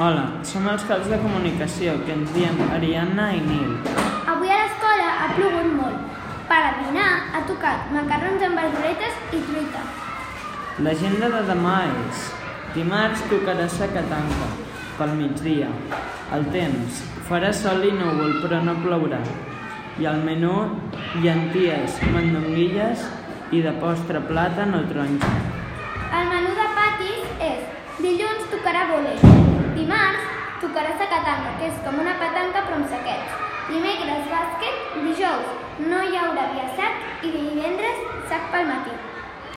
Hola, som els caps de comunicació, que ens diem Ariadna i Nil. Avui a l'escola ha plogut molt. Per a dinar ha tocat macarrons amb verduretes i truita. L'agenda de demà és... Dimarts tocarà sacatanca, pel migdia. El temps, farà sol i núvol, però no plourà. I al menú, llenties, mandonguilles i de postre plàtan o taronja. El menú de patis és dilluns tocarà voler, dimarts tocarà sacatanca, que és com una petanca però amb saquets. Dimecres bàsquet, dijous no hi haurà via i divendres sac pel matí.